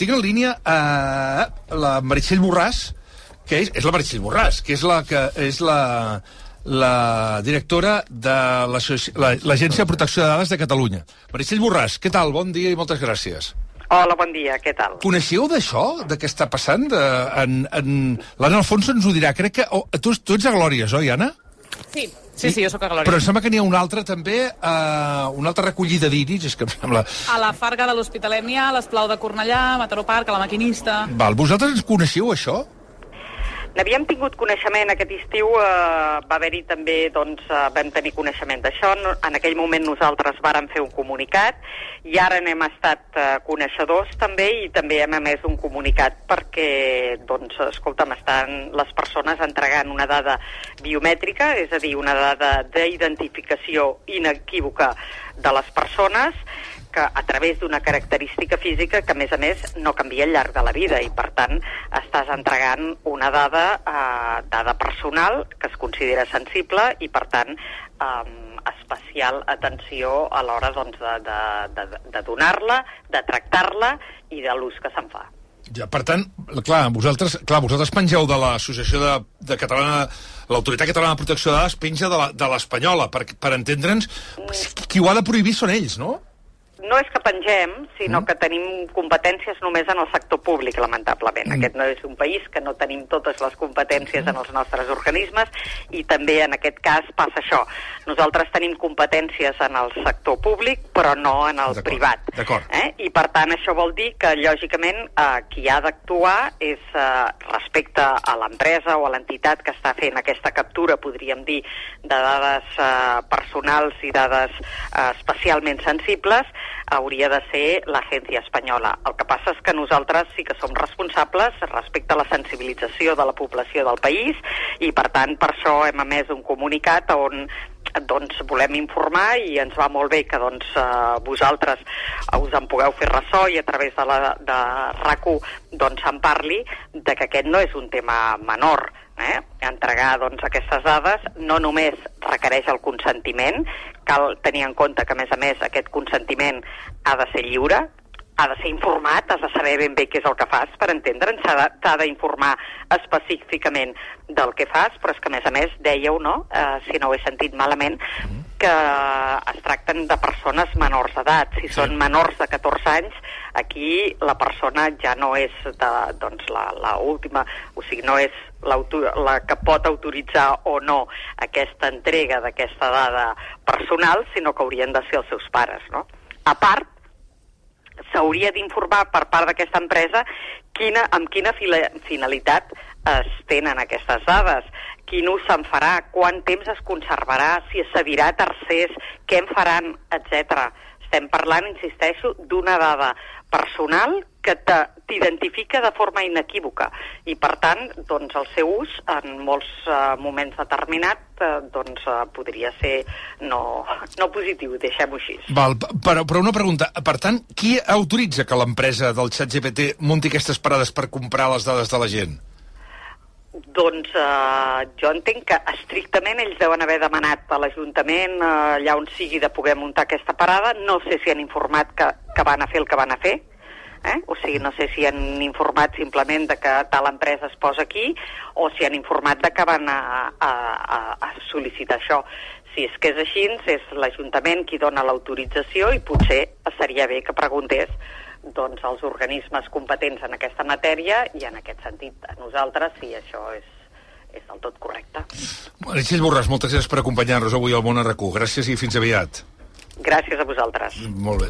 tinc en línia eh, la Meritxell Borràs, que és, és la Meritxell Borràs, que és la que és la, la directora de l'Agència la, l'Agència de Protecció de Dades de Catalunya. Meritxell Borràs, què tal? Bon dia i moltes gràcies. Hola, bon dia, què tal? Coneixeu d'això, de què està passant? De, en, en... L'Anna Alfonso ens ho dirà. Crec que... Oh, tu, tu ets a Glòries, oi, Anna? Sí, sí, sí, jo sóc a Glòria. Però em sembla que n'hi ha una altra també, eh, una altra recollida d'iris, és que em sembla... A la Farga de l'Hospitalet n'hi ha, a l'Esplau de Cornellà, a Mataró Park, a la Maquinista... Val, vosaltres ens coneixeu, això? N'havíem tingut coneixement aquest estiu, eh, va haver-hi també, doncs, eh, vam tenir coneixement d'això. En aquell moment nosaltres vàrem fer un comunicat i ara n'hem estat eh, coneixedors també i també hem emès un comunicat perquè, doncs, escolta'm, estan les persones entregant una dada biomètrica, és a dir, una dada d'identificació inequívoca de les persones que a través d'una característica física que, a més a més, no canvia al llarg de la vida i, per tant, estàs entregant una dada, eh, dada personal que es considera sensible i, per tant, eh, especial atenció a l'hora doncs, de, de, de, de donar-la, de tractar-la i de l'ús que se'n fa. Ja, per tant, clar, vosaltres, clar, vosaltres pengeu de l'Associació de, de Catalana, l'Autoritat Catalana de Protecció de Dades penja de l'Espanyola, per, per entendre'ns, qui ho ha de prohibir són ells, no? No és que pengem, sinó mm. que tenim competències només en el sector públic, lamentablement. Mm. Aquest no és un país que no tenim totes les competències mm. en els nostres organismes i també en aquest cas passa això. Nosaltres tenim competències en el sector públic, però no en el privat. Eh? I per tant això vol dir que, lògicament, eh, qui ha d'actuar és eh, respecte a l'empresa o a l'entitat que està fent aquesta captura, podríem dir, de dades eh, personals i dades eh, especialment sensibles, hauria de ser l'agència espanyola. El que passa és que nosaltres sí que som responsables respecte a la sensibilització de la població del país i, per tant, per això hem emès un comunicat on doncs volem informar i ens va molt bé que doncs, eh, vosaltres us en pugueu fer ressò i a través de, la, de RAC1 doncs, en parli de que aquest no és un tema menor eh? entregar doncs, aquestes dades no només requereix el consentiment, cal tenir en compte que, a més a més, aquest consentiment ha de ser lliure, ha de ser informat, has de saber ben bé què és el que fas per entendre'n, t'ha d'informar específicament del que fas, però és que, a més a més, dèieu, no?, eh, si no ho he sentit malament, que es tracten de persones menors d'edat. Si sí. són menors de 14 anys, aquí la persona ja no és de, doncs, la, la última, o sigui, no és la que pot autoritzar o no aquesta entrega d'aquesta dada personal, sinó que haurien de ser els seus pares, no? A part, s'hauria d'informar per part d'aquesta empresa quina, amb quina finalitat es tenen aquestes dades, quin ús se'n farà, quant temps es conservarà, si es cedirà a tercers, què en faran, etc. Estem parlant, insisteixo, d'una dada personal que t'identifica de forma inequívoca i, per tant, doncs, el seu ús en molts uh, moments determinats uh, doncs, uh, podria ser no, no positiu, deixem-ho així. Val, però, però una pregunta, per tant, qui autoritza que l'empresa del xat GPT munti aquestes parades per comprar les dades de la gent? Doncs eh, jo entenc que estrictament ells deuen haver demanat a l'Ajuntament eh, allà on sigui de poder muntar aquesta parada. No sé si han informat que, que van a fer el que van a fer, eh? o sigui, no sé si han informat simplement de que tal empresa es posa aquí o si han informat de que van a, a, a, a sol·licitar això. Si és que és així, és l'Ajuntament qui dona l'autorització i potser seria bé que preguntés doncs, els organismes competents en aquesta matèria i en aquest sentit a nosaltres si això és, és del tot correcte. Meritxell Borràs, moltes gràcies per acompanyar-nos avui al Món RQ. Gràcies i fins aviat. Gràcies a vosaltres. Molt bé.